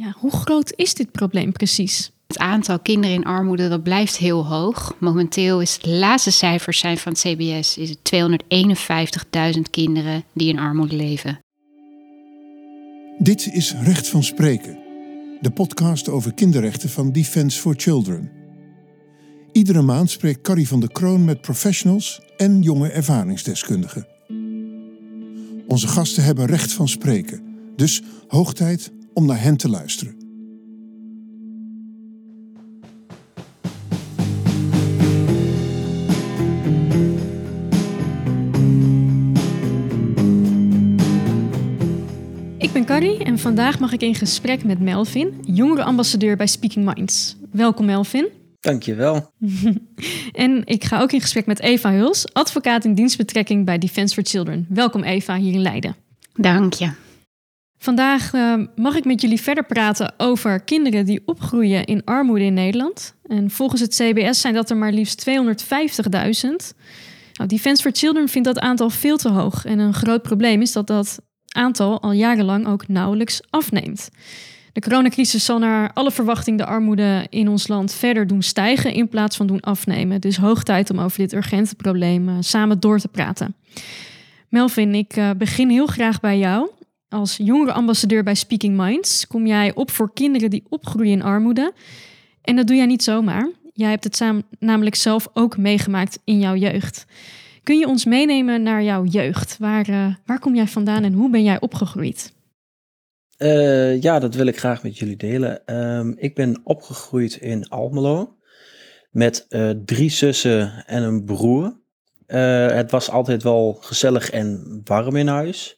Ja, hoe groot is dit probleem precies? Het aantal kinderen in armoede dat blijft heel hoog. Momenteel is het laatste cijfers zijn van het CBS is het 251.000 kinderen die in armoede leven. Dit is Recht van Spreken, de podcast over kinderrechten van Defence for Children. Iedere maand spreekt Carrie van der Kroon met professionals en jonge ervaringsdeskundigen. Onze gasten hebben recht van spreken, dus hoog tijd om naar hen te luisteren. Ik ben Carrie en vandaag mag ik in gesprek met Melvin, jongerenambassadeur bij Speaking Minds. Welkom Melvin. Dankjewel. en ik ga ook in gesprek met Eva Huls, advocaat in dienstbetrekking bij Defence for Children. Welkom Eva hier in Leiden. Dank je. Vandaag uh, mag ik met jullie verder praten over kinderen die opgroeien in armoede in Nederland. En volgens het CBS zijn dat er maar liefst 250.000. Nou, Defence for Children vindt dat aantal veel te hoog. En een groot probleem is dat dat aantal al jarenlang ook nauwelijks afneemt. De coronacrisis zal naar alle verwachting de armoede in ons land verder doen stijgen in plaats van doen afnemen. Dus hoog tijd om over dit urgente probleem uh, samen door te praten. Melvin, ik uh, begin heel graag bij jou. Als jongerenambassadeur bij Speaking Minds kom jij op voor kinderen die opgroeien in armoede. En dat doe jij niet zomaar. Jij hebt het namelijk zelf ook meegemaakt in jouw jeugd. Kun je ons meenemen naar jouw jeugd? Waar, uh, waar kom jij vandaan en hoe ben jij opgegroeid? Uh, ja, dat wil ik graag met jullie delen. Um, ik ben opgegroeid in Almelo met uh, drie zussen en een broer. het was altijd wel gezellig en warm in huis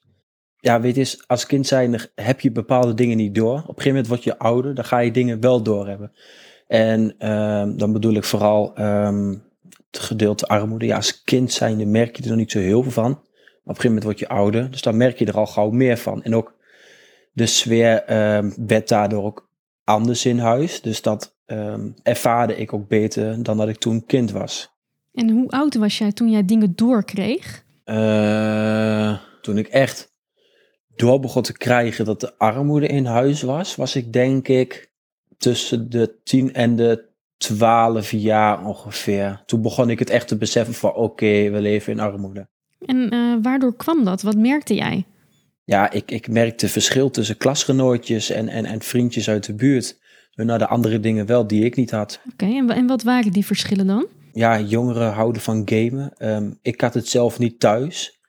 ja, weet je, als kind zijn heb je bepaalde dingen niet door. Op een gegeven moment word je ouder, dan ga je dingen wel doorhebben. En um, dan bedoel ik vooral um, het gedeelte armoede. Ja, als kind zijnde merk je er nog niet zo heel veel van. Maar op een gegeven moment word je ouder, dus dan merk je er al gauw meer van. En ook de sfeer um, werd daardoor ook anders in huis. Dus dat ervaarde ik ook beter dan dat ik toen kind was. En hoe oud was jij toen jij dingen doorkreeg? Uh, toen ik echt door begon te krijgen dat de armoede in huis was, was ik denk ik tussen de 10 en de 12 jaar ongeveer. Toen begon ik het echt te beseffen van oké, we leven in armoede. En uh, waardoor kwam dat? Wat merkte jij? Ja, ik, ik merkte verschil tussen klasgenootjes en, en, en vriendjes uit de buurt. Naar de andere dingen wel die ik niet had. Oké, okay, en, en wat waren die verschillen dan? Ja, jongeren houden van gamen. Um, ik had het zelf niet thuis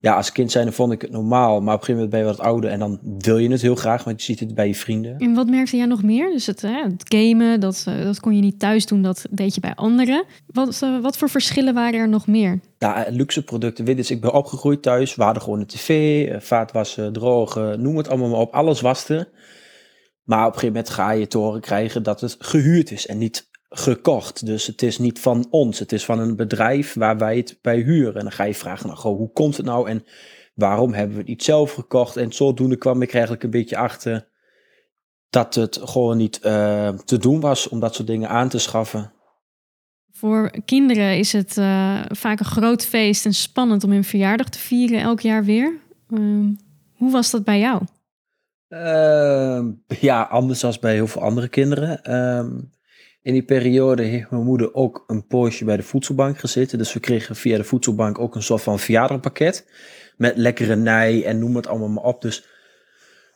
ja, als kind zijn vond ik het normaal. Maar op een gegeven moment ben je wat ouder en dan wil je het heel graag, want je ziet het bij je vrienden. En wat merkte jij nog meer? Dus het, hè, het gamen, dat, eh, dat kon je niet thuis doen, dat deed je bij anderen. Wat, uh, wat voor verschillen waren er nog meer? Ja, luxe producten. Weet je, ik ben opgegroeid thuis. We hadden gewoon een tv, vaatwassen, drogen, noem het allemaal maar op. Alles was er. Maar op een gegeven moment ga je te horen krijgen dat het gehuurd is en niet gekocht. Dus het is niet van ons. Het is van een bedrijf waar wij het bij huren. En dan ga je vragen, nou, goh, hoe komt het nou? En waarom hebben we het niet zelf gekocht? En zodoende kwam ik eigenlijk een beetje achter dat het gewoon niet uh, te doen was om dat soort dingen aan te schaffen. Voor kinderen is het uh, vaak een groot feest en spannend om hun verjaardag te vieren elk jaar weer. Uh, hoe was dat bij jou? Ehm, ja, anders dan bij heel veel andere kinderen. Ehm, in die periode heeft mijn moeder ook een poosje bij de voedselbank gezeten. Dus we kregen via de voedselbank ook een soort van verjaardagpakket. Met lekkere nij en noem het allemaal maar op. Dus,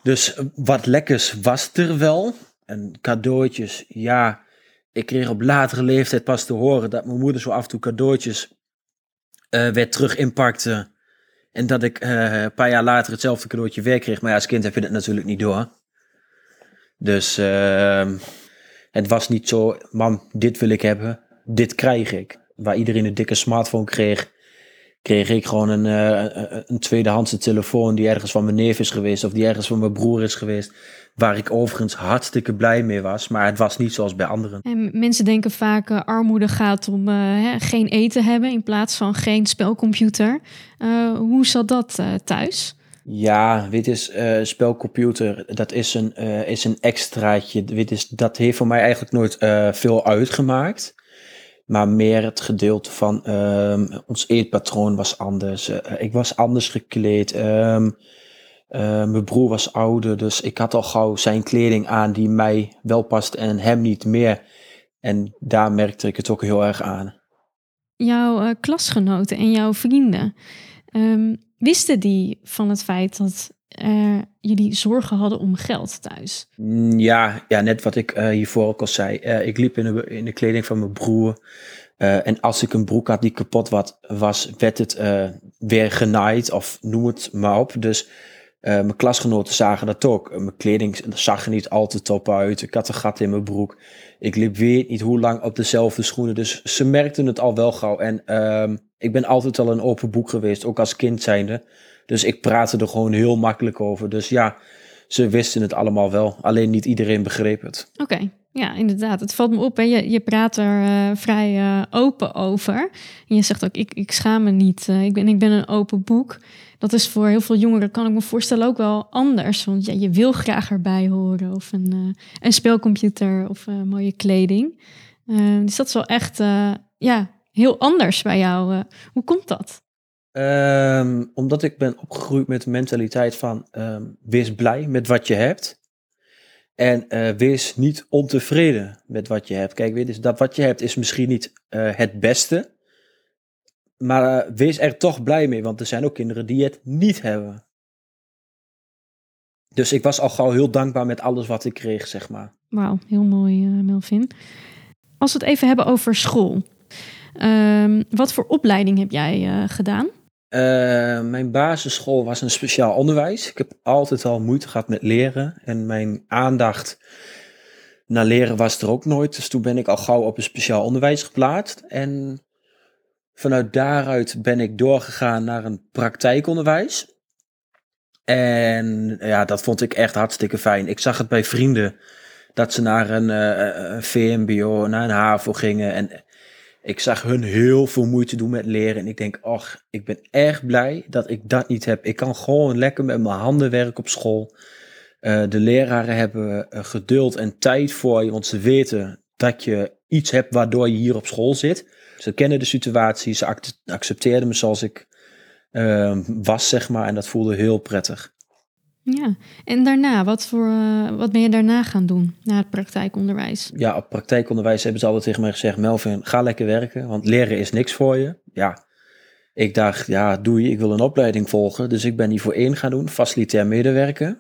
dus wat lekkers was er wel. En cadeautjes, ja. Ik kreeg op latere leeftijd pas te horen dat mijn moeder zo af en toe cadeautjes uh, weer terug inpakte. En dat ik uh, een paar jaar later hetzelfde cadeautje weer kreeg. Maar ja, als kind heb je dat natuurlijk niet door. Dus... Uh, het was niet zo, mam, dit wil ik hebben, dit krijg ik. Waar iedereen een dikke smartphone kreeg, kreeg ik gewoon een, uh, een tweedehandse telefoon die ergens van mijn neef is geweest of die ergens van mijn broer is geweest. Waar ik overigens hartstikke blij mee was, maar het was niet zoals bij anderen. En mensen denken vaak uh, armoede gaat om uh, geen eten hebben in plaats van geen spelcomputer. hoe zat dat thuis? Ja, weet is uh, spelcomputer, dat is een, uh, is een extraatje. Weet is, dat heeft voor mij eigenlijk nooit uh, veel uitgemaakt. Maar meer het gedeelte van um, ons eetpatroon was anders. ik was anders gekleed. Um, Eh, mijn broer was ouder, dus ik had al gauw zijn kleding aan die mij wel past en hem niet meer. En daar merkte ik het ook heel erg aan. Jouw klasgenoten en jouw vrienden, um, wisten die van het feit dat uh, jullie zorgen hadden om geld thuis? Mm, ja, ja net wat ik uh, hiervoor ook al zei. ik liep in de, in de kleding van mijn broer. en als ik een broek had die kapot was, werd het weer genaaid of noem het maar op. Dus mijn klasgenoten zagen dat ook. mijn kleding zag er niet al te top uit. Ik had een gat in mijn broek. Ik liep weer niet hoe lang op dezelfde schoenen. Dus ze merkten het al wel gauw. En uh, ik ben altijd al een open boek geweest, ook als kind zijnde. Dus ik praatte er gewoon heel makkelijk over. Dus ja, ze wisten het allemaal wel. Alleen niet iedereen begreep het. Oké. Ja, inderdaad. Het valt me op. Hè. Je, je praat er uh, vrij uh, open over. En je zegt ook, ik, ik schaam me niet. Uh, ik, ben, ik ben een open boek dat is voor heel veel jongeren, kan ik me voorstellen, ook wel anders. Want ja, je wil graag erbij horen. Of een, een speelcomputer of mooie kleding. Dus dat is wel echt ja, heel anders bij jou. hoe komt dat? Um, omdat ik ben opgegroeid met de mentaliteit van um, wees blij met wat je hebt. En wees niet ontevreden met wat je hebt. Kijk, weet dus dat wat je hebt is misschien niet het beste. Maar uh, wees er toch blij mee, want er zijn ook kinderen die het niet hebben. Dus ik was al gauw heel dankbaar met alles wat ik kreeg, zeg maar. Wauw, heel mooi, Melvin. Als we het even hebben over school. Uh, wat voor opleiding heb jij uh, gedaan? mijn basisschool was een speciaal onderwijs. Ik heb altijd al moeite gehad met leren. En mijn aandacht naar leren was er ook nooit. Dus toen ben ik al gauw op een speciaal onderwijs geplaatst. En Vanuit daaruit ben ik doorgegaan naar een praktijkonderwijs. En ja, dat vond ik echt hartstikke fijn. Ik zag het bij vrienden dat ze naar een, een VMBO, naar een HAVO gingen. En ik zag hun heel veel moeite doen met leren. En ik denk, ach, ik ben erg blij dat ik dat niet heb. Ik kan gewoon lekker met mijn handen werken op school. Uh, de leraren hebben uh, geduld en tijd voor je, want ze weten dat je iets hebt waardoor je hier op school zit. Ze kennen de situatie, ze accepteerden me zoals ik uh, was, zeg maar. En dat voelde heel prettig. Ja, en daarna, wat, voor, uh, wat ben je daarna gaan doen, na het praktijkonderwijs? Ja, op praktijkonderwijs hebben ze altijd tegen mij gezegd, Melvin, ga lekker werken, want leren is niks voor je. Ja, ik dacht, ja, doei, ik wil een opleiding volgen. Dus ik ben niveau 1 gaan doen, facilitair medewerken.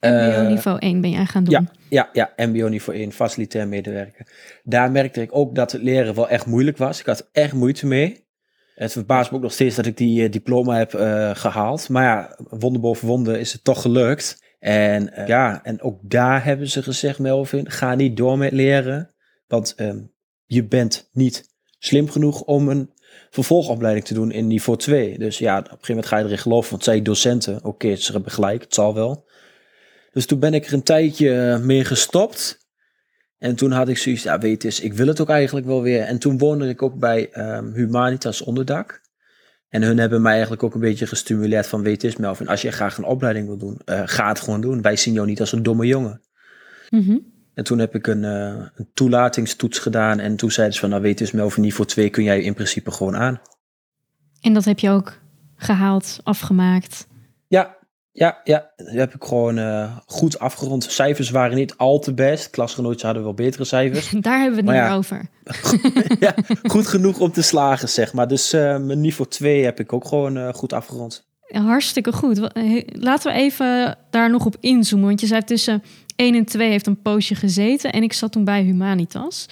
MBO niveau 1 ben jij gaan doen? Ja, ja, ja MBO niveau 1, facilitair medewerker. Daar merkte ik ook dat het leren wel echt moeilijk was. Ik had echt moeite mee. Het verbaast me ook nog steeds dat ik die uh, diploma heb uh, gehaald. Maar ja, wonder boven wonder is het toch gelukt. En uh, ja, en ook daar hebben ze gezegd, Melvin, ga niet door met leren. Want um, je bent niet slim genoeg om een vervolgopleiding te doen in niveau 2. Dus ja, op een gegeven moment ga je erin geloven, want zij docenten, oké, okay, ze hebben gelijk, het zal wel. Dus toen ben ik er een tijdje eh, mee gestopt. En toen had ik zoiets, ja weet eens, ik wil het ook eigenlijk wel weer. En toen woonde ik ook bij um, Humanitas Onderdak. En hun hebben mij eigenlijk ook een beetje gestimuleerd van, weet eens Melvin, als je graag een opleiding wil doen, uh, ga het gewoon doen. Wij zien jou niet als een domme jongen. Mm -hmm. En toen heb ik een, uh, een, toelatingstoets gedaan en toen zeiden ze van, nou weet eens Melvin, niveau 2 kun jij in principe gewoon aan. En dat heb je ook gehaald, afgemaakt? Ja, ja, ja, dat heb ik gewoon uh, goed afgerond. Cijfers waren niet al te best. Klasgenootjes hadden wel betere cijfers. Daar hebben we het niet ja, over. ja, goed genoeg om te slagen, zeg maar. Dus uh, mijn niveau 2 heb ik ook gewoon uh, goed afgerond. Hartstikke goed. Laten we even daar nog op inzoomen. Want je zei tussen 1 en 2 heeft een poosje gezeten. En ik zat toen bij Humanitas.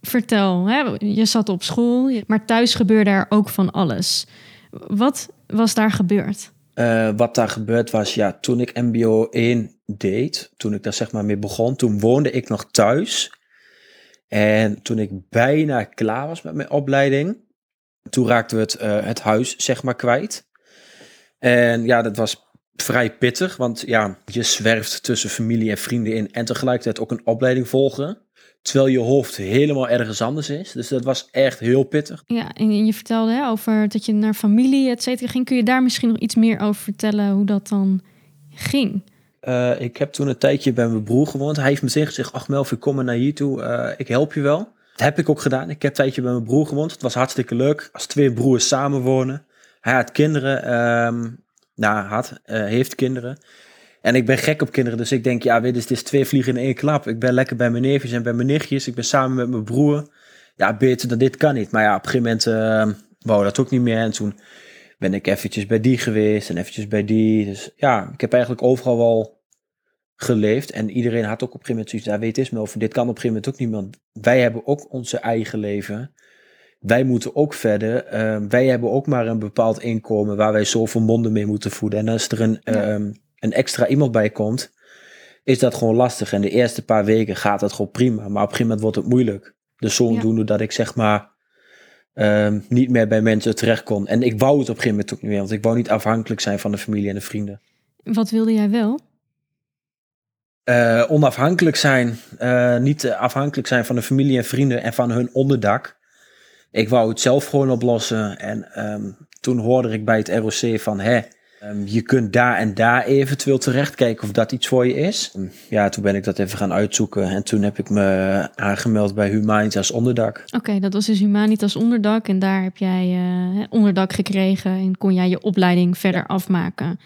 Vertel, hè? je zat op school, maar thuis gebeurde er ook van alles. Wat was daar gebeurd? Uh, wat daar gebeurd was, ja, toen ik MBO 1 deed, toen ik daar zeg maar mee begon, toen woonde ik nog thuis. En toen ik bijna klaar was met mijn opleiding, toen raakten we het, uh, het huis zeg maar kwijt. En ja, dat was vrij pittig, want ja, je zwerft tussen familie en vrienden in en tegelijkertijd ook een opleiding volgen. Terwijl je hoofd helemaal ergens anders is. Dus dat was echt heel pittig. Ja, en je vertelde hè, over dat je naar familie, et cetera, ging. Kun je daar misschien nog iets meer over vertellen hoe dat dan ging? Uh, ik heb toen een tijdje bij mijn broer gewoond. Hij heeft meteen gezegd, ach Melvin, kom maar naar hier toe. Uh, ik help je wel. Dat heb ik ook gedaan. Ik heb een tijdje bij mijn broer gewoond. Het was hartstikke leuk. Als twee broers samenwonen. Hij had kinderen. Um, Nou, had, uh, heeft kinderen. En ik ben gek op kinderen, dus ik denk, ja, weet je, het is twee vliegen in één klap. Ik ben lekker bij mijn neefjes en bij mijn nichtjes. Ik ben samen met mijn broer. Ja, beter dan dit kan niet. Maar ja, op een gegeven moment uh, wou dat ook niet meer. En toen ben ik eventjes bij die geweest en eventjes bij die. Dus ja, ik heb eigenlijk overal wel geleefd. En iedereen had ook op een gegeven moment zoiets, daar weet is me over. Dit kan op een gegeven moment ook niet, want wij hebben ook onze eigen leven. Wij moeten ook verder. Ehm, wij hebben ook maar een bepaald inkomen waar wij zoveel monden mee moeten voeden. En als er een, ehm, een extra iemand bij komt, is dat gewoon lastig. En de eerste paar weken gaat dat gewoon prima. Maar op een gegeven moment wordt het moeilijk. Dus zodoende dat ik zeg maar ehm, niet meer bij mensen terecht kon. En ik wou het op een gegeven moment ook niet meer. Want ik wou niet afhankelijk zijn van de familie en de vrienden. Wat wilde jij wel? Uh, onafhankelijk zijn. Uh, niet afhankelijk zijn van de familie en vrienden en van hun onderdak. Ik wou het zelf gewoon oplossen. En um, toen hoorde ik bij het ROC van... Hè, um, je kunt daar en daar eventueel terecht kijken of dat iets voor je is. Ja, toen ben ik dat even gaan uitzoeken. En toen heb ik me aangemeld bij Humanitas Onderdak. Oké, okay, dat was dus Humanitas Onderdak. En daar heb jij uh, onderdak gekregen en kon jij je opleiding verder afmaken.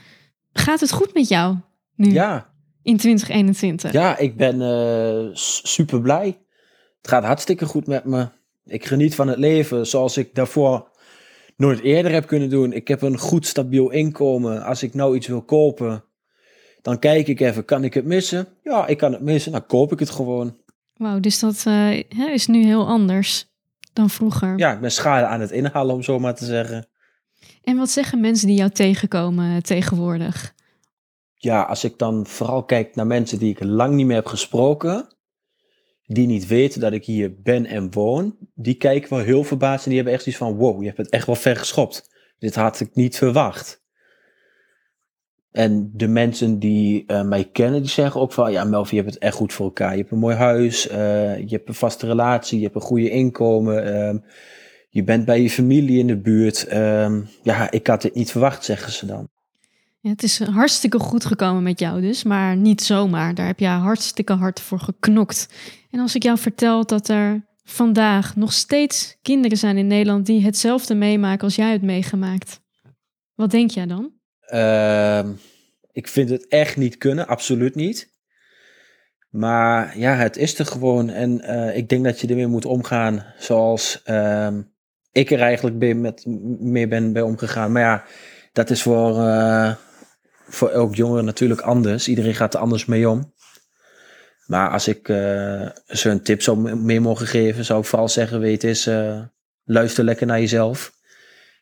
Gaat het goed met jou nu? Ja, in 2021? Ja, ik ben uh, super blij. Het gaat hartstikke goed met me. Ik geniet van het leven zoals ik daarvoor nooit eerder heb kunnen doen. Ik heb een goed stabiel inkomen. Als ik nou iets wil kopen, dan kijk ik even, kan ik het missen? Ja, ik kan het missen, dan koop ik het gewoon. Wauw, dus dat uh, is nu heel anders dan vroeger. Ja, ik ben schade aan het inhalen, om zo maar te zeggen. En wat zeggen mensen die jou tegenkomen tegenwoordig? ja, als ik dan vooral kijk naar mensen die ik lang niet meer heb gesproken, die niet weten dat ik hier ben en woon, die kijken wel heel verbaasd en die hebben echt iets van, wow, je hebt het echt wel ver geschopt. Dit had ik niet verwacht. En de mensen die uh, mij kennen, die zeggen ook van, ja Melvin, je hebt het echt goed voor elkaar. Je hebt een mooi huis, uh, je hebt een vaste relatie, je hebt een goede inkomen, uh, je bent bij je familie in de buurt. Ehm, ja, ik had dit niet verwacht, zeggen ze dan. Ja, het is hartstikke goed gekomen met jou dus, maar niet zomaar. Daar heb je hartstikke hard voor geknokt. En als ik jou vertel dat er vandaag nog steeds kinderen zijn in Nederland die hetzelfde meemaken als jij het meegemaakt, wat denk jij dan? Uh, ik vind het echt niet kunnen, absoluut niet. Maar ja, het is er gewoon. En uh, ik denk dat je ermee moet omgaan zoals uh, ik er eigenlijk mee, met, mee ben bij omgegaan. Maar ja, dat is voor, uh, voor elk jongere natuurlijk anders. Iedereen gaat er anders mee om. Maar als ik uh, ze een tip zou mee mogen geven, zou ik vooral zeggen: weet eens, uh, luister lekker naar jezelf.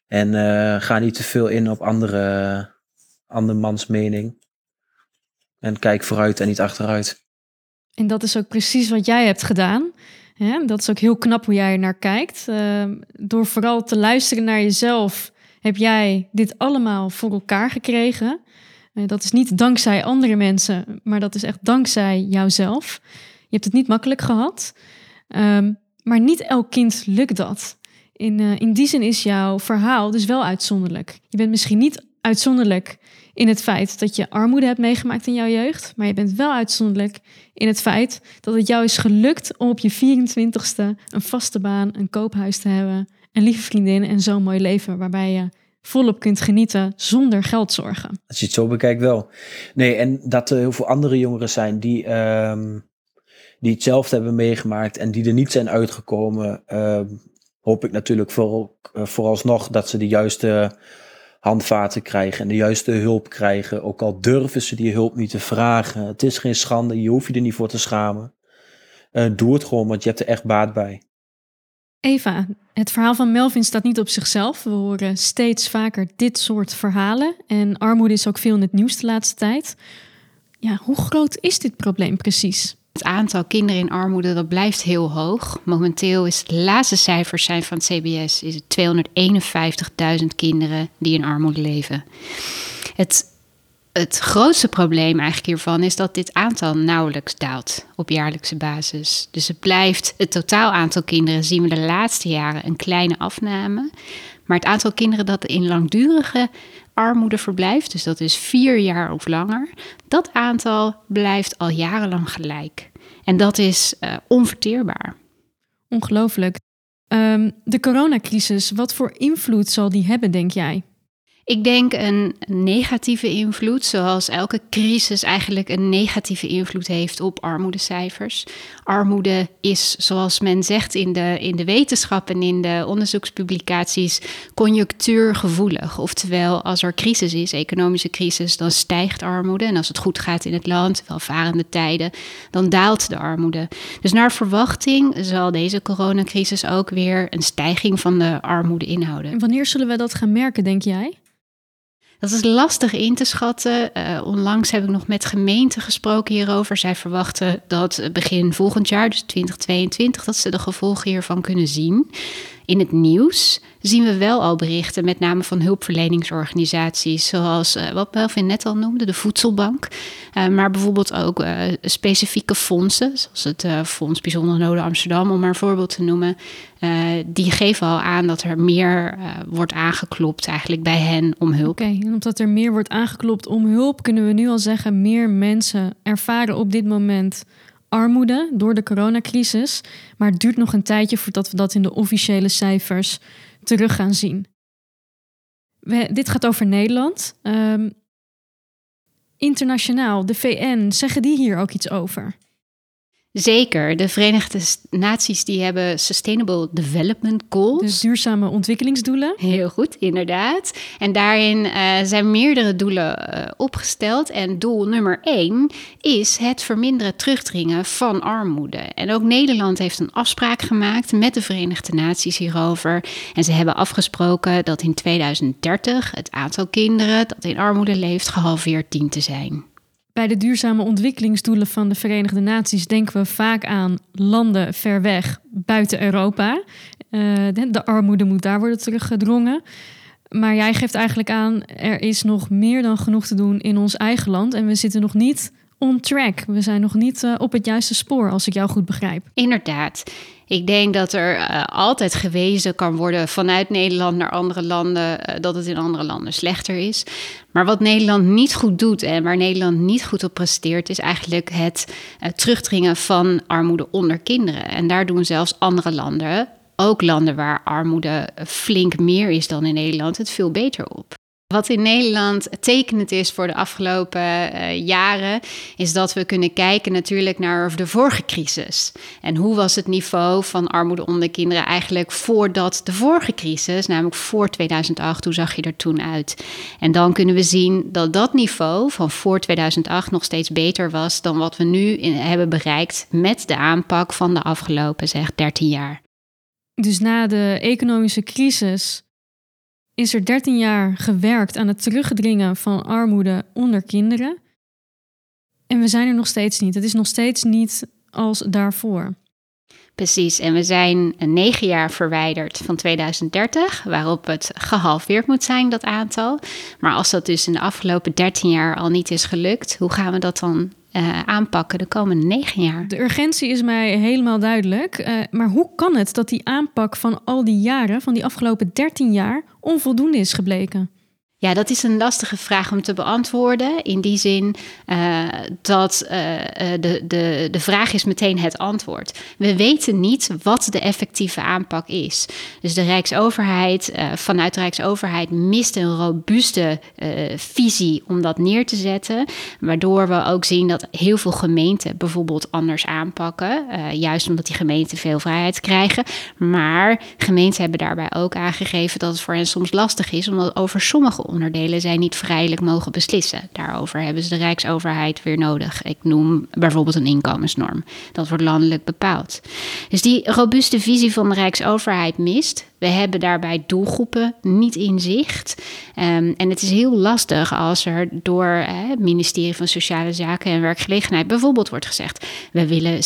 En uh, ga niet te veel in op andere, andermans mening. En kijk vooruit en niet achteruit. En dat is ook precies wat jij hebt gedaan. Dat is ook heel knap hoe jij er naar kijkt. Ehm, door vooral te luisteren naar jezelf, heb jij dit allemaal voor elkaar gekregen. Eh, dat is niet dankzij andere mensen, maar dat is echt dankzij jouzelf. Je hebt het niet makkelijk gehad, um, maar niet elk kind lukt dat. In, uh, in die zin is jouw verhaal dus wel uitzonderlijk. Je bent misschien niet uitzonderlijk in het feit dat je armoede hebt meegemaakt in jouw jeugd, maar je bent wel uitzonderlijk in het feit dat het jou is gelukt om op je 24ste een vaste baan, een koophuis te hebben, een lieve vriendin en zo'n mooi leven waarbij je volop kunt genieten zonder geldzorgen. Als je het zo bekijkt wel. Nee, en dat er heel veel andere jongeren zijn die, um, die hetzelfde hebben meegemaakt en die er niet zijn uitgekomen, um, hoop ik natuurlijk voor, uh, vooralsnog dat ze de juiste handvaten krijgen en de juiste hulp krijgen. Ook al durven ze die hulp niet te vragen. Het is geen schande, je hoeft je er niet voor te schamen. Uh, doe het gewoon, want je hebt er echt baat bij. Eva, het verhaal van Melvin staat niet op zichzelf. We horen steeds vaker dit soort verhalen. En armoede is ook veel in het nieuws de laatste tijd. Ja, hoe groot is dit probleem precies? Het aantal kinderen in armoede dat blijft heel hoog. Momenteel is het laatste cijfers zijn van het CBS is het 251.000 kinderen die in armoede leven. Het het grootste probleem eigenlijk hiervan is dat dit aantal nauwelijks daalt op jaarlijkse basis. Dus het blijft, het totaal aantal kinderen zien we de laatste jaren een kleine afname. Maar het aantal kinderen dat in langdurige armoede verblijft, dus dat is vier jaar of langer, dat aantal blijft al jarenlang gelijk. En dat is uh, onverteerbaar. Ongelooflijk. Um, de coronacrisis, wat voor invloed zal die hebben, denk jij? Ik denk een negatieve invloed, zoals elke crisis eigenlijk een negatieve invloed heeft op armoedecijfers. Armoede is, zoals men zegt in de, in de wetenschap en in de onderzoekspublicaties, conjunctuurgevoelig. Oftewel, als er crisis is, economische crisis, dan stijgt armoede. En als het goed gaat in het land, welvarende tijden, dan daalt de armoede. Dus naar verwachting zal deze coronacrisis ook weer een stijging van de armoede inhouden. En wanneer zullen we dat gaan merken, denk jij? Dat is lastig in te schatten. Uh, onlangs heb ik nog met gemeenten gesproken hierover. Zij verwachten dat begin volgend jaar, dus 2022, dat ze de gevolgen hiervan kunnen zien. In het nieuws zien we wel al berichten, met name van hulpverleningsorganisaties, zoals uh, wat Melvin net al noemde, de Voedselbank. Uh, maar bijvoorbeeld ook uh, specifieke fondsen, zoals het Fonds Bijzondere Noden Amsterdam, om maar een voorbeeld te noemen. die geven al aan dat er meer wordt aangeklopt eigenlijk bij hen om hulp. Oké, omdat er meer wordt aangeklopt om hulp, kunnen we nu al zeggen, meer mensen ervaren op dit moment armoede door de coronacrisis. Maar het duurt nog een tijdje voordat we dat in de officiële cijfers terug gaan zien. We, dit gaat over Nederland. Um, internationaal, de VN, zeggen die hier ook iets over? Zeker. De Verenigde Naties die hebben Sustainable Development Goals. Dus duurzame ontwikkelingsdoelen. Heel goed, inderdaad. En daarin uh, zijn meerdere doelen uh, opgesteld. En doel nummer één is het verminderen, terugdringen van armoede. En ook Nederland heeft een afspraak gemaakt met de Verenigde Naties hierover. En ze hebben afgesproken dat in 2030 het aantal kinderen dat in armoede leeft gehalveerd dient te zijn. Bij de duurzame ontwikkelingsdoelen van de Verenigde Naties denken we vaak aan landen ver weg buiten Europa. Uh, de armoede moet daar worden teruggedrongen. Maar jij geeft eigenlijk aan, er is nog meer dan genoeg te doen in ons eigen land. En we zitten nog niet on track. We zijn nog niet uh, op het juiste spoor, als ik jou goed begrijp. Inderdaad. Ik denk dat er uh, altijd gewezen kan worden vanuit Nederland naar andere landen uh, dat het in andere landen slechter is. Maar wat Nederland niet goed doet en waar Nederland niet goed op presteert, is eigenlijk het uh, terugdringen van armoede onder kinderen. En daar doen zelfs andere landen, ook landen waar armoede flink meer is dan in Nederland, het veel beter op. Wat in Nederland tekenend is voor de afgelopen uh, jaren, is dat we kunnen kijken natuurlijk naar de vorige crisis. En hoe was het niveau van armoede onder kinderen eigenlijk voordat de vorige crisis, namelijk voor 2008, hoe zag je er toen uit? En dan kunnen we zien dat dat niveau van voor 2008 nog steeds beter was dan wat we nu hebben bereikt met de aanpak van de afgelopen zeg 13 jaar. Dus na de economische crisis is er 13 jaar gewerkt aan het terugdringen van armoede onder kinderen. En we zijn er nog steeds niet. Het is nog steeds niet als daarvoor. Precies, en we zijn negen jaar verwijderd van 2030, waarop het gehalveerd moet zijn, dat aantal. Maar als dat dus in de afgelopen 13 jaar al niet is gelukt, hoe gaan we dat dan uh, aanpakken de komende negen jaar. De urgentie is mij helemaal duidelijk. Uh, maar hoe kan het dat die aanpak van al die jaren, van die afgelopen 13 jaar, onvoldoende is gebleken? Ja, dat is een lastige vraag om te beantwoorden. In die zin uh, dat uh, de, de, de vraag is meteen het antwoord. We weten niet wat de effectieve aanpak is. Dus de Rijksoverheid, vanuit de Rijksoverheid, mist een robuuste visie om dat neer te zetten. Waardoor we ook zien dat heel veel gemeenten bijvoorbeeld anders aanpakken. juist omdat die gemeenten veel vrijheid krijgen. Maar gemeenten hebben daarbij ook aangegeven dat het voor hen soms lastig is, omdat over sommige onderdelen zij niet vrijelijk mogen beslissen. Daarover hebben ze de Rijksoverheid weer nodig. Ik noem bijvoorbeeld een inkomensnorm. Dat wordt landelijk bepaald. Dus die robuuste visie van de Rijksoverheid mist. We hebben daarbij doelgroepen niet in zicht. Um, en het is heel lastig als er door het ministerie van Sociale Zaken en Werkgelegenheid bijvoorbeeld wordt gezegd: we willen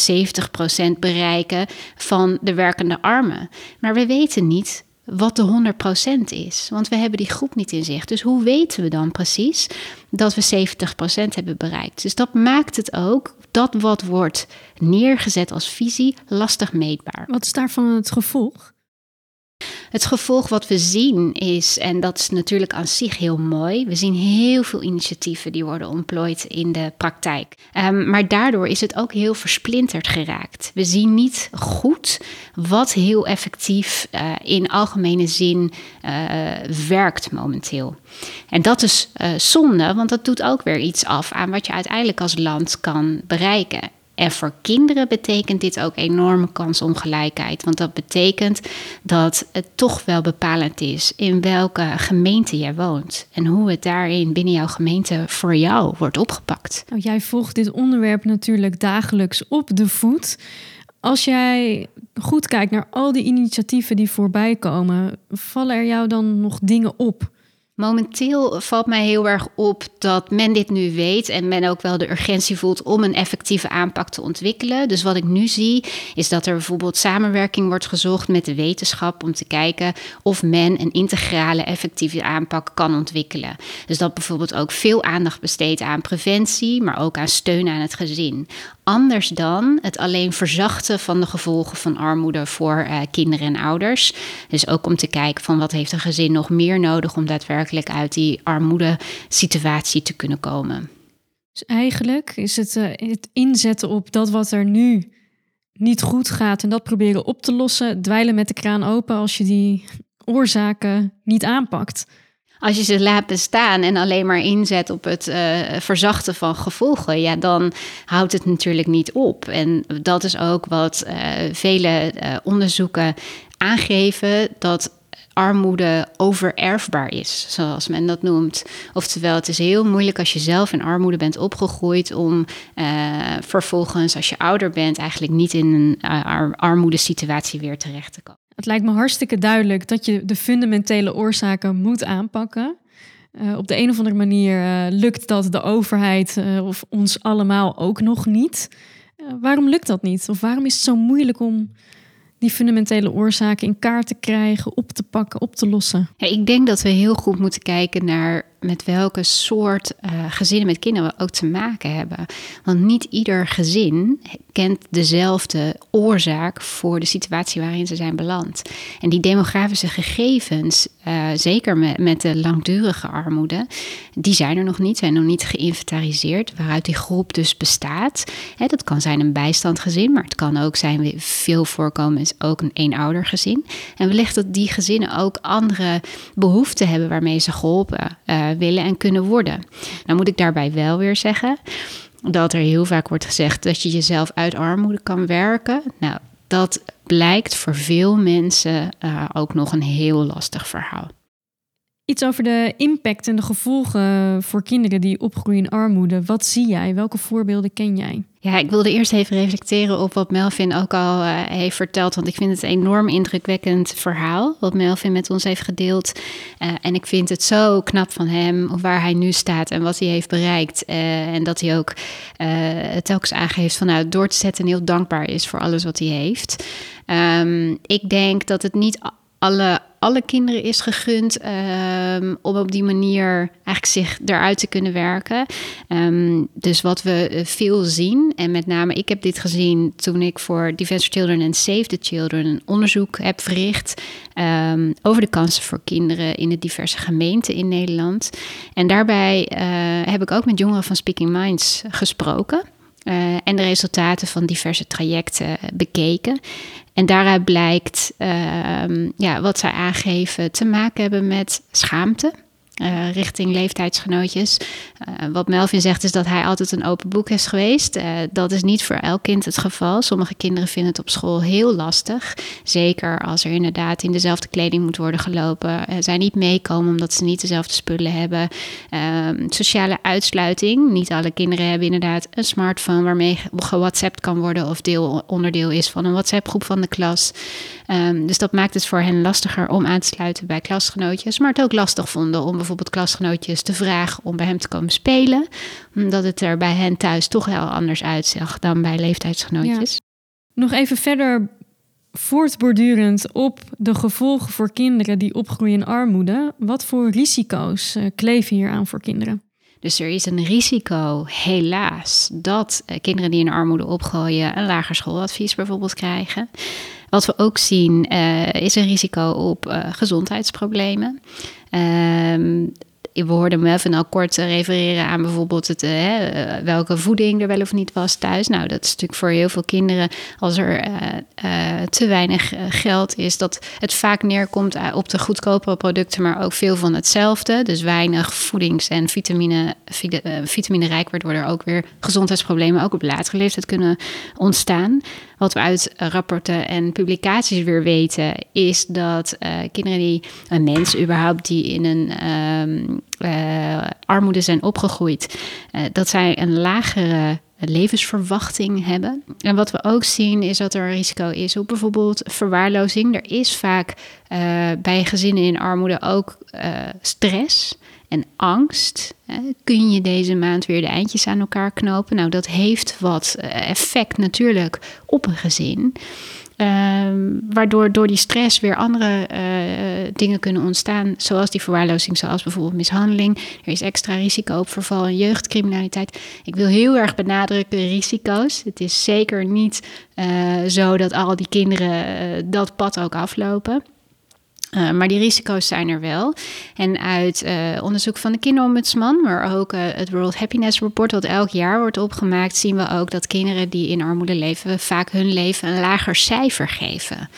70% bereiken van de werkende armen. Maar we weten niet wat de 100% is. Want we hebben die groep niet in zicht. Dus hoe weten we dan precies dat we 70% hebben bereikt? Dus dat maakt het ook dat wat wordt neergezet als visie lastig meetbaar. Wat is daarvan het gevolg? Het gevolg wat we zien is, en dat is natuurlijk aan zich heel mooi, we zien heel veel initiatieven die worden ontplooid in de praktijk. Um, maar daardoor is het ook heel versplinterd geraakt. We zien niet goed wat heel effectief uh, in algemene zin uh, werkt momenteel. En dat is uh, zonde, want dat doet ook weer iets af aan wat je uiteindelijk als land kan bereiken. En voor kinderen betekent dit ook enorme kansongelijkheid. Want dat betekent dat het toch wel bepalend is in welke gemeente jij woont. En hoe het daarin binnen jouw gemeente voor jou wordt opgepakt. Nou, jij volgt dit onderwerp natuurlijk dagelijks op de voet. Als jij goed kijkt naar al die initiatieven die voorbij komen, vallen er jou dan nog dingen op? Momenteel valt mij heel erg op dat men dit nu weet en men ook wel de urgentie voelt om een effectieve aanpak te ontwikkelen. Dus wat ik nu zie is dat er bijvoorbeeld samenwerking wordt gezocht met de wetenschap om te kijken of men een integrale effectieve aanpak kan ontwikkelen. Dus dat bijvoorbeeld ook veel aandacht besteedt aan preventie, maar ook aan steun aan het gezin anders dan het alleen verzachten van de gevolgen van armoede voor uh, kinderen en ouders. Dus ook om te kijken van wat heeft een gezin nog meer nodig om daadwerkelijk uit die armoede situatie te kunnen komen. Dus eigenlijk is het uh, het inzetten op dat wat er nu niet goed gaat en dat proberen op te lossen, dweilen met de kraan open als je die oorzaken niet aanpakt. Als je ze laat bestaan en alleen maar inzet op het uh, verzachten van gevolgen, ja, dan houdt het natuurlijk niet op. En dat is ook wat uh, vele uh, onderzoeken aangeven: dat armoede overerfbaar is, zoals men dat noemt. Oftewel, het is heel moeilijk als je zelf in armoede bent opgegroeid om vervolgens, als je ouder bent, eigenlijk niet in een armoedesituatie weer terecht te komen. Het lijkt me hartstikke duidelijk dat je de fundamentele oorzaken moet aanpakken. Uh, op de een of andere manier uh, lukt dat de overheid uh, of ons allemaal ook nog niet. waarom lukt dat niet? Of waarom is het zo moeilijk om die fundamentele oorzaken in kaart te krijgen, op te pakken, op te lossen? Ik denk dat we heel goed moeten kijken naar met welke soort uh, gezinnen met kinderen we ook te maken hebben. Want niet ieder gezin kent dezelfde oorzaak voor de situatie waarin ze zijn beland. En die demografische gegevens, uh, zeker met, met de langdurige armoede, die zijn er nog niet, zijn nog niet geïnventariseerd, waaruit die groep dus bestaat. Hè, dat kan zijn een bijstandgezin, maar het kan ook zijn, veel voorkomen is ook een eenoudergezin. En wellicht dat die gezinnen ook andere behoeften hebben waarmee ze geholpen uh, willen en kunnen worden. Nou moet ik daarbij wel weer zeggen dat er heel vaak wordt gezegd dat je jezelf uit armoede kan werken. Nou, dat blijkt voor veel mensen uh, ook nog een heel lastig verhaal. Iets over de impact en de gevolgen voor kinderen die opgroeien in armoede. Wat zie jij? Welke voorbeelden ken jij? Ik wilde eerst even reflecteren op wat Melvin ook al uh, heeft verteld. Want ik vind het een enorm indrukwekkend verhaal. Wat Melvin met ons heeft gedeeld. Uh, en ik vind het zo knap van hem. Waar hij nu staat en wat hij heeft bereikt. Uh, en dat hij ook telkens aangeeft vanuit nou, door te zetten. En heel dankbaar is voor alles wat hij heeft. Um, ik denk dat het niet alle, alle kinderen is gegund um, om op die manier eigenlijk zich eruit te kunnen werken. Um, dus wat we eh, veel zien, en met name ik heb dit gezien toen ik voor Defense Children en Save the Children een onderzoek heb verricht um, over de kansen voor kinderen in de diverse gemeenten in Nederland. En daarbij uh, heb ik ook met jongeren van Speaking Minds gesproken. Uh, en de resultaten van diverse trajecten bekeken. En daaruit blijkt uh, ja, wat zij aangeven te maken hebben met schaamte. Uh, richting leeftijdsgenootjes. Uh, wat Melvin zegt is dat hij altijd een open boek is geweest. Uh, dat is niet voor elk kind het geval. Sommige kinderen vinden het op school heel lastig. Zeker als er inderdaad in dezelfde kleding moet worden gelopen. zij niet meekomen omdat ze niet dezelfde spullen hebben. Ehm, sociale uitsluiting. Niet alle kinderen hebben inderdaad een smartphone waarmee gewhatsappt kan worden of deel, onderdeel is van een WhatsApp groep van de klas. Um, dus dat maakt het voor hen lastiger om aan te sluiten bij klasgenootjes. Maar het ook lastig vonden om bijvoorbeeld klasgenootjes te vragen om bij hem te komen spelen. Omdat het er bij hen thuis toch heel anders uitzag dan bij leeftijdsgenootjes. Ja. Nog even verder voortbordurend op de gevolgen voor kinderen die opgroeien in armoede. Wat voor risico's uh, kleven hier aan voor kinderen? Dus er is een risico, helaas, dat uh, kinderen die in armoede opgooien een lager schooladvies bijvoorbeeld krijgen. Wat we ook zien uh, is een risico op uh, gezondheidsproblemen. Ehm, we hoorden me even al kort refereren aan bijvoorbeeld het, uh, welke voeding er wel of niet was thuis. Nou, dat is natuurlijk voor heel veel kinderen, als er te weinig geld is, dat het vaak neerkomt op de goedkopere producten, maar ook veel van hetzelfde. Dus weinig voedings- en vitamine, vitamine rijk, waardoor er ook weer gezondheidsproblemen ook op latere leeftijd kunnen ontstaan. Wat we uit rapporten en publicaties weer weten, is dat kinderen die, een mens überhaupt, die in een um, uh, armoede zijn opgegroeid, dat zij een lagere levensverwachting hebben. En wat we ook zien is dat er een risico is op bijvoorbeeld verwaarlozing. Er is vaak bij gezinnen in armoede ook stress en angst. Kun je deze maand weer de eindjes aan elkaar knopen? Nou, dat heeft wat effect natuurlijk op een gezin. Um, waardoor door die stress weer andere uh, dingen kunnen ontstaan, zoals die verwaarlozing, zoals bijvoorbeeld mishandeling. Er is extra risico op verval en jeugdcriminaliteit. Ik wil heel erg benadrukken risico's. Het is zeker niet uh, zo dat al die kinderen dat pad ook aflopen. Uh, maar die risico's zijn er wel. En uit uh, onderzoek van de kinderombudsman, maar ook uh, het World Happiness Report, wat elk jaar wordt opgemaakt, zien we ook dat kinderen die in armoede leven vaak hun leven een lager cijfer geven.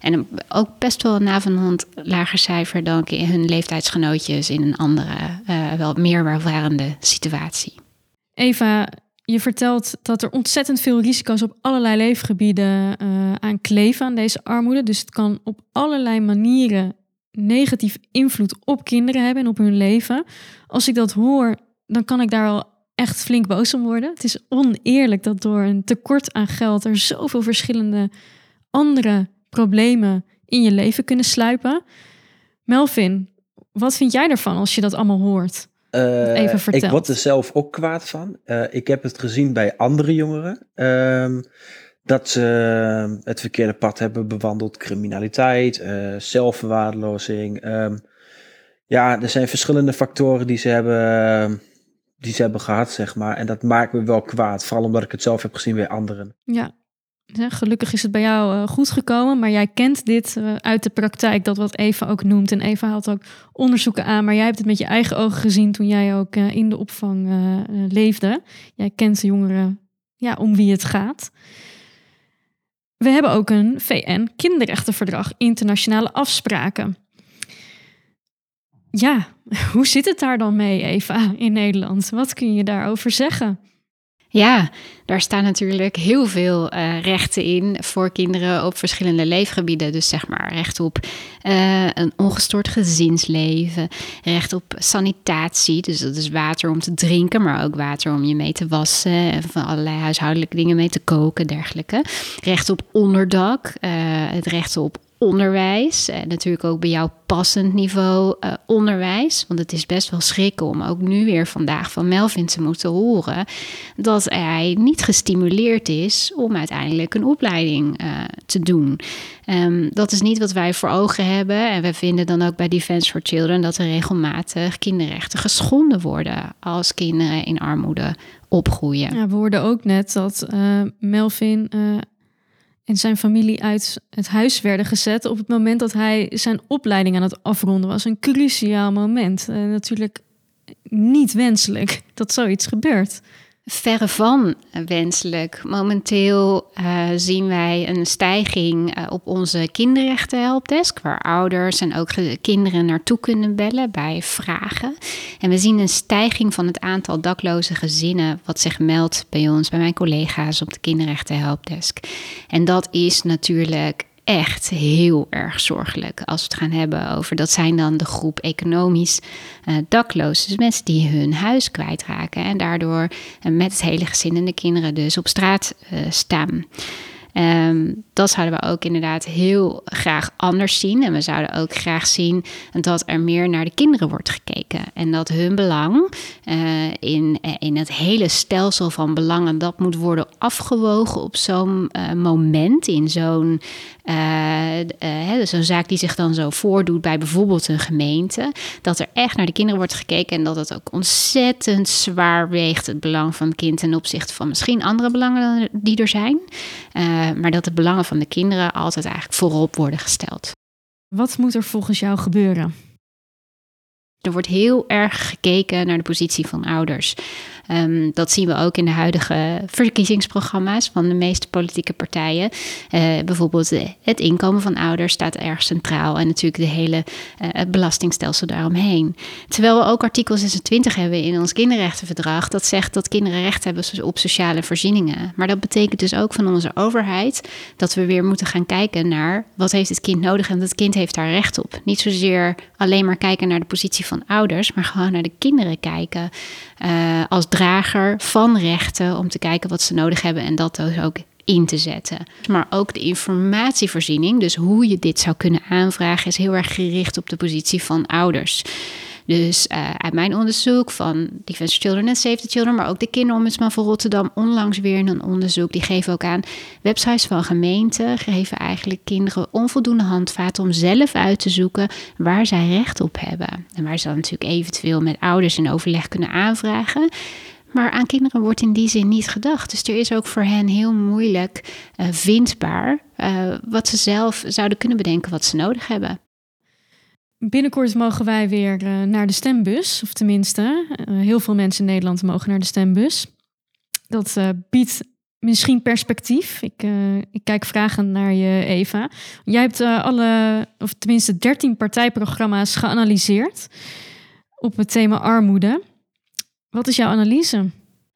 En ook best wel na van lager cijfer dan hun leeftijdsgenootjes in een andere, wel meer welvarende situatie. Eva, je vertelt dat er ontzettend veel risico's op allerlei leefgebieden uh, aan kleven aan deze armoede. Dus het kan op allerlei manieren negatief invloed op kinderen hebben en op hun leven. Als ik dat hoor, dan kan ik daar al echt flink boos om worden. Het is oneerlijk dat door een tekort aan geld er zoveel verschillende andere problemen in je leven kunnen sluipen. Melvin, wat vind jij ervan als je dat allemaal hoort? Uh, ik word er zelf ook kwaad van. Uh, ik heb het gezien bij andere jongeren. Uh, dat ze het verkeerde pad hebben bewandeld. Criminaliteit, uh, zelfverwaarlozing. Ehm, ja, er zijn verschillende factoren die ze, hebben, die ze hebben gehad, zeg maar. En dat maakt me wel kwaad. Vooral omdat ik het zelf heb gezien bij anderen. Ja, gelukkig is het bij jou uh, goed gekomen, maar jij kent dit uh, uit de praktijk, dat wat Eva ook noemt. En Eva haalt ook onderzoeken aan, maar jij hebt het met je eigen ogen gezien toen jij ook uh, in de opvang leefde. Jij kent de jongeren ja, om wie het gaat. We hebben ook een VN-kinderrechtenverdrag, internationale afspraken. Ja, hoe zit het daar dan mee, Eva, in Nederland? Wat kun je daarover zeggen? Ja, daar staan natuurlijk heel veel uh, rechten in voor kinderen op verschillende leefgebieden. Dus zeg maar recht op uh, een ongestoord gezinsleven, recht op sanitatie, dus dat is water om te drinken, maar ook water om je mee te wassen en van allerlei huishoudelijke dingen mee te koken, dergelijke. Recht op onderdak, uh, het recht op onderwijs. En natuurlijk ook bij jou passend niveau uh, onderwijs. Want het is best wel schrikken om ook nu weer vandaag van Melvin te moeten horen dat hij niet gestimuleerd is om uiteindelijk een opleiding uh, te doen. Um, dat is niet wat wij voor ogen hebben. En we vinden dan ook bij Defense for Children dat er regelmatig kinderrechten geschonden worden als kinderen in armoede opgroeien. Ja, we hoorden ook net dat Melvin en zijn familie uit het huis werden gezet op het moment dat hij zijn opleiding aan het afronden was. Een cruciaal moment. Uh, natuurlijk niet wenselijk dat zoiets gebeurt. Verre van wenselijk. Momenteel uh, zien wij een stijging uh, op onze kinderrechtenhelpdesk, waar ouders en ook kinderen naartoe kunnen bellen bij vragen. En we zien een stijging van het aantal dakloze gezinnen wat zich meldt bij ons, bij mijn collega's op de kinderrechtenhelpdesk. En dat is natuurlijk echt heel erg zorgelijk als we het gaan hebben over dat zijn dan de groep economisch uh, dakloos. Dus mensen die hun huis kwijtraken en daardoor uh, met het hele gezin en de kinderen dus op straat uh, staan. Ehm, dat zouden we ook inderdaad heel graag anders zien. En we zouden ook graag zien dat er meer naar de kinderen wordt gekeken. En dat hun belang uh, in, in het hele stelsel van belangen, dat moet worden afgewogen op zo'n uh, moment, in zo'n uh, zo'n zaak die zich dan zo voordoet bij bijvoorbeeld een gemeente. Dat er echt naar de kinderen wordt gekeken en dat het ook ontzettend zwaar weegt, het belang van het kind ten opzichte van misschien andere belangen die er zijn. Maar dat de belangen van de kinderen altijd eigenlijk voorop worden gesteld. Wat moet er volgens jou gebeuren? Er wordt heel erg gekeken naar de positie van ouders. Um, dat zien we ook in de huidige verkiezingsprogramma's van de meeste politieke partijen. Uh, bijvoorbeeld het inkomen van ouders staat erg centraal en natuurlijk de hele het belastingstelsel daaromheen. Terwijl we ook artikel 26 hebben in ons kinderrechtenverdrag dat zegt dat kinderen recht hebben op sociale voorzieningen. Maar dat betekent dus ook van onze overheid dat we weer moeten gaan kijken naar wat heeft het kind nodig en dat kind heeft daar recht op. Niet zozeer alleen maar kijken naar de positie van ouders, maar gewoon naar de kinderen kijken uh, als drager van rechten om te kijken wat ze nodig hebben en dat dus ook in te zetten. Maar ook de informatievoorziening, dus hoe je dit zou kunnen aanvragen, is heel erg gericht op de positie van ouders. Dus uh, uit mijn onderzoek van Defense Children en Save the Children, maar ook de Kinderombudsman van Rotterdam, onlangs weer een onderzoek, die geven ook aan websites van gemeenten, geven eigenlijk kinderen onvoldoende handvaten om zelf uit te zoeken waar zij recht op hebben. En waar ze dan natuurlijk eventueel met ouders in overleg kunnen aanvragen. Maar aan kinderen wordt in die zin niet gedacht. Dus er is ook voor hen heel moeilijk uh, vindbaar uh, wat ze zelf zouden kunnen bedenken wat ze nodig hebben. Binnenkort mogen wij weer uh, naar de stembus, of tenminste, uh, heel veel mensen in Nederland mogen naar de stembus. Dat uh, biedt misschien perspectief. Ik, ik, kijk vragend naar je, Eva. Jij hebt alle, of tenminste 13 partijprogramma's geanalyseerd op het thema armoede. Wat is jouw analyse?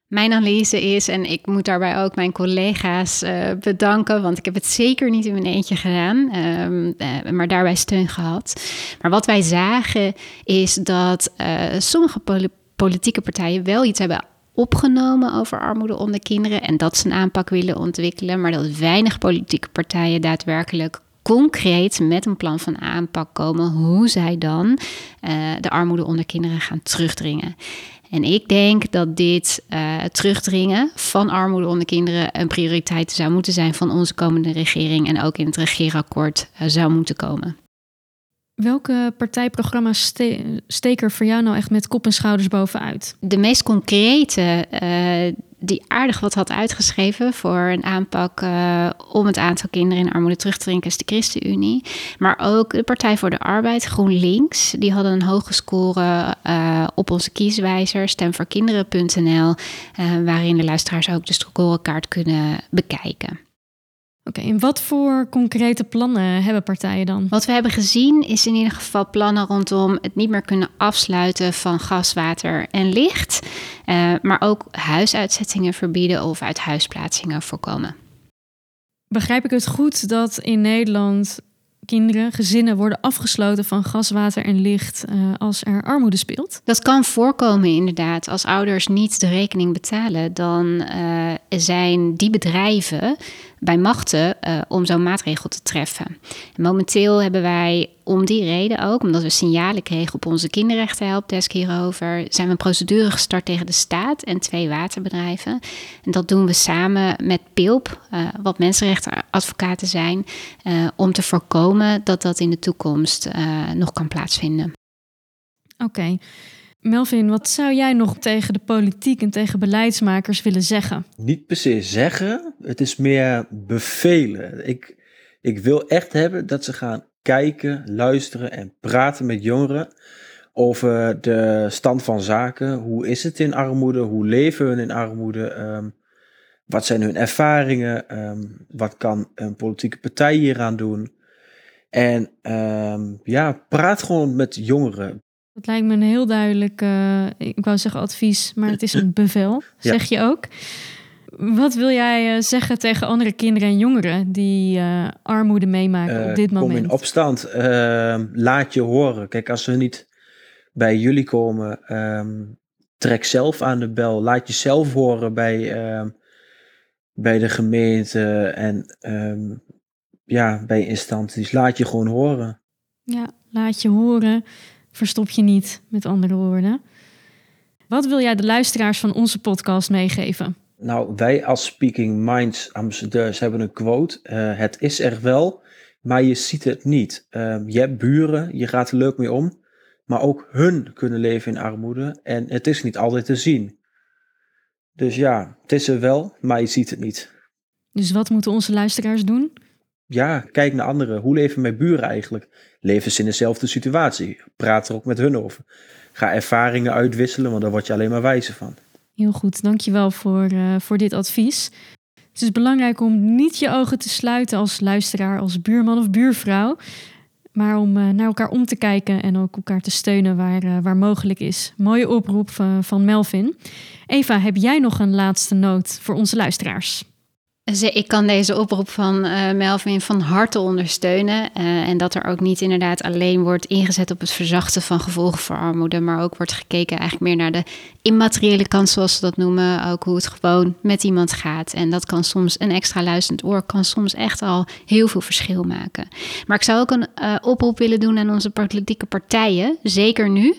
Mijn analyse is, en ik moet daarbij ook mijn collega's uh, bedanken, want ik heb het zeker niet in mijn eentje gedaan, um, uh, maar daarbij steun gehad. Maar wat wij zagen is dat uh, sommige poli politieke partijen wel iets hebben opgenomen over armoede onder kinderen en dat ze een aanpak willen ontwikkelen, maar dat weinig politieke partijen daadwerkelijk concreet met een plan van aanpak komen hoe zij dan de armoede onder kinderen gaan terugdringen. En ik denk dat dit uh, terugdringen van armoede onder kinderen een prioriteit zou moeten zijn van onze komende regering en ook in het regeerakkoord uh, zou moeten komen. Welke partijprogramma's ste steken voor jou nou echt met kop en schouders bovenuit? De meest concrete uh, die aardig wat had uitgeschreven voor een aanpak uh, om het aantal kinderen in armoede terug te drinken, is de ChristenUnie. Maar ook de Partij voor de Arbeid, GroenLinks, die hadden een hoge score uh, op onze kieswijzer, stemvoorkinderen.nl, uh, waarin de luisteraars ook de scorekaart kunnen bekijken. Oké, okay, en wat voor concrete plannen hebben partijen dan? Wat we hebben gezien is in ieder geval plannen rondom het niet meer kunnen afsluiten van gas, water en licht. Uh, maar ook huisuitzettingen verbieden of uit huisplaatsingen voorkomen. Begrijp ik het goed dat in Nederland kinderen, gezinnen worden afgesloten van gas, water en licht uh, als er armoede speelt? Dat kan voorkomen inderdaad. Als ouders niet de rekening betalen, dan uh, zijn die bedrijven bij machten uh, om zo'n maatregel te treffen. En momenteel hebben wij om die reden ook, omdat we signalen kregen op onze kinderrechtenhelpdesk hierover, zijn we een procedure gestart tegen de staat en twee waterbedrijven. En dat doen we samen met PILP, uh, wat mensenrechtenadvocaten zijn, uh, om te voorkomen dat dat in de toekomst nog kan plaatsvinden. Oké. Melvin, wat zou jij nog tegen de politiek en tegen beleidsmakers willen zeggen? Niet per se zeggen, het is meer bevelen. Ik, ik wil echt hebben dat ze gaan kijken, luisteren en praten met jongeren over de stand van zaken. Hoe is het in armoede? Hoe leven we in armoede? Um, wat zijn hun ervaringen? Um, wat kan een politieke partij hieraan doen? En um, ja, praat gewoon met jongeren. Dat lijkt me een heel duidelijk, uh, ik wou zeggen advies, maar het is een bevel, ja. zeg je ook. Wat wil jij uh, zeggen tegen andere kinderen en jongeren die uh, armoede meemaken op dit moment? Kom in opstand, ehm, laat je horen. Kijk, als ze niet bij jullie komen, um, trek zelf aan de bel. Laat jezelf horen bij, um, bij de gemeente en ehm, ja, bij instanties. Laat je gewoon horen. Ja, laat je horen. Verstop je niet, met andere woorden. Wat wil jij de luisteraars van onze podcast meegeven? Nou, wij als Speaking Minds ambassadeurs hebben een quote. Uh, het is er wel, maar je ziet het niet. Uh, je hebt buren, je gaat er leuk mee om, maar ook hun kunnen leven in armoede en het is niet altijd te zien. Dus ja, het is er wel, maar je ziet het niet. Dus wat moeten onze luisteraars doen? Ja, kijk naar anderen. Hoe leven mijn buren eigenlijk? Leven ze in dezelfde situatie? Praat er ook met hun over. Ga ervaringen uitwisselen, want daar word je alleen maar wijzer van. Heel goed, dankjewel voor, uh, voor dit advies. Het is belangrijk om niet je ogen te sluiten als luisteraar, als buurman of buurvrouw. Maar om uh, naar elkaar om te kijken en ook elkaar te steunen waar, uh, waar mogelijk is. Mooie oproep van Melvin. Eva, heb jij nog een laatste noot voor onze luisteraars? Ik kan deze oproep van uh, Melvin van harte ondersteunen. Uh, en dat er ook niet inderdaad alleen wordt ingezet op het verzachten van gevolgen voor armoede, maar ook wordt gekeken eigenlijk meer naar de immateriële kant, zoals ze dat noemen. Ook hoe het gewoon met iemand gaat. En dat kan soms een extra luisterend oor, kan soms echt al heel veel verschil maken. Maar ik zou ook een uh, oproep willen doen aan onze politieke partijen, zeker nu.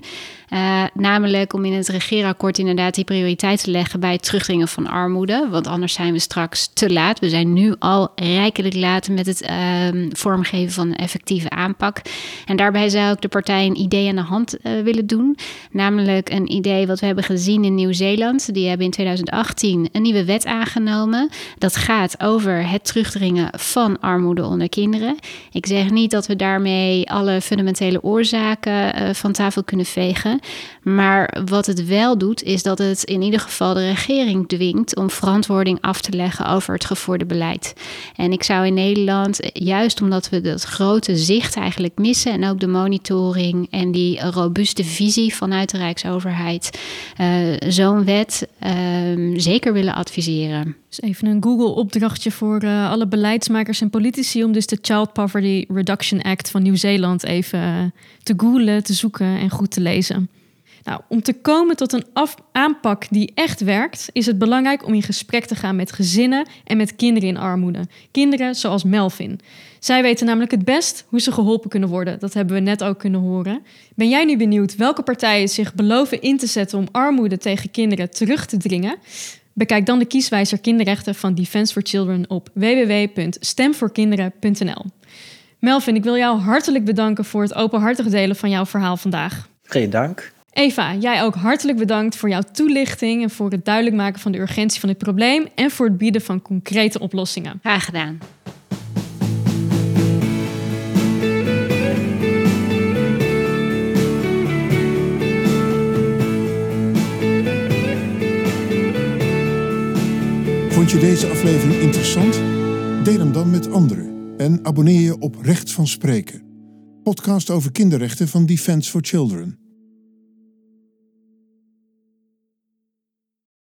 Uh, namelijk om in het regeerakkoord inderdaad die prioriteit te leggen bij het terugdringen van armoede. Want anders zijn we straks te laat. We zijn nu al rijkelijk laat met het uh, vormgeven van een effectieve aanpak. En daarbij zou ik de partij een idee aan de hand uh, willen doen. Namelijk een idee wat we hebben gezien in Nieuw-Zeeland. Die hebben in 2018 een nieuwe wet aangenomen. Dat gaat over het terugdringen van armoede onder kinderen. Ik zeg niet dat we daarmee alle fundamentele oorzaken van tafel kunnen vegen. Maar wat het wel doet, is dat het in ieder geval de regering dwingt om verantwoording af te leggen over het gevoerde beleid. En ik zou in Nederland, juist omdat we dat grote zicht eigenlijk missen en ook de monitoring en die robuuste visie vanuit de Rijksoverheid, uh, zo'n wet uh, zeker willen adviseren. Dus even een Google-opdrachtje voor uh, alle beleidsmakers en politici om dus de Child Poverty Reduction Act van Nieuw-Zeeland even uh, te googlen, te zoeken en goed te lezen. Nou, om te komen tot een aanpak die echt werkt, is het belangrijk om in gesprek te gaan met gezinnen en met kinderen in armoede. Kinderen zoals Melvin. Zij weten namelijk het best hoe ze geholpen kunnen worden. Dat hebben we net ook kunnen horen. Ben jij nu benieuwd welke partijen zich beloven in te zetten om armoede tegen kinderen terug te dringen? Bekijk dan de kieswijzer kinderrechten van Defence for Children op www.stemvoorkinderen.nl. Melvin, ik wil jou hartelijk bedanken voor het openhartig delen van jouw verhaal vandaag. Geen dank. Eva, jij ook hartelijk bedankt voor jouw toelichting en voor het duidelijk maken van de urgentie van dit probleem en voor het bieden van concrete oplossingen. Graag gedaan. Vond je deze aflevering interessant? Deel hem dan met anderen en abonneer je op Recht van Spreken, podcast over kinderrechten van Defence for Children.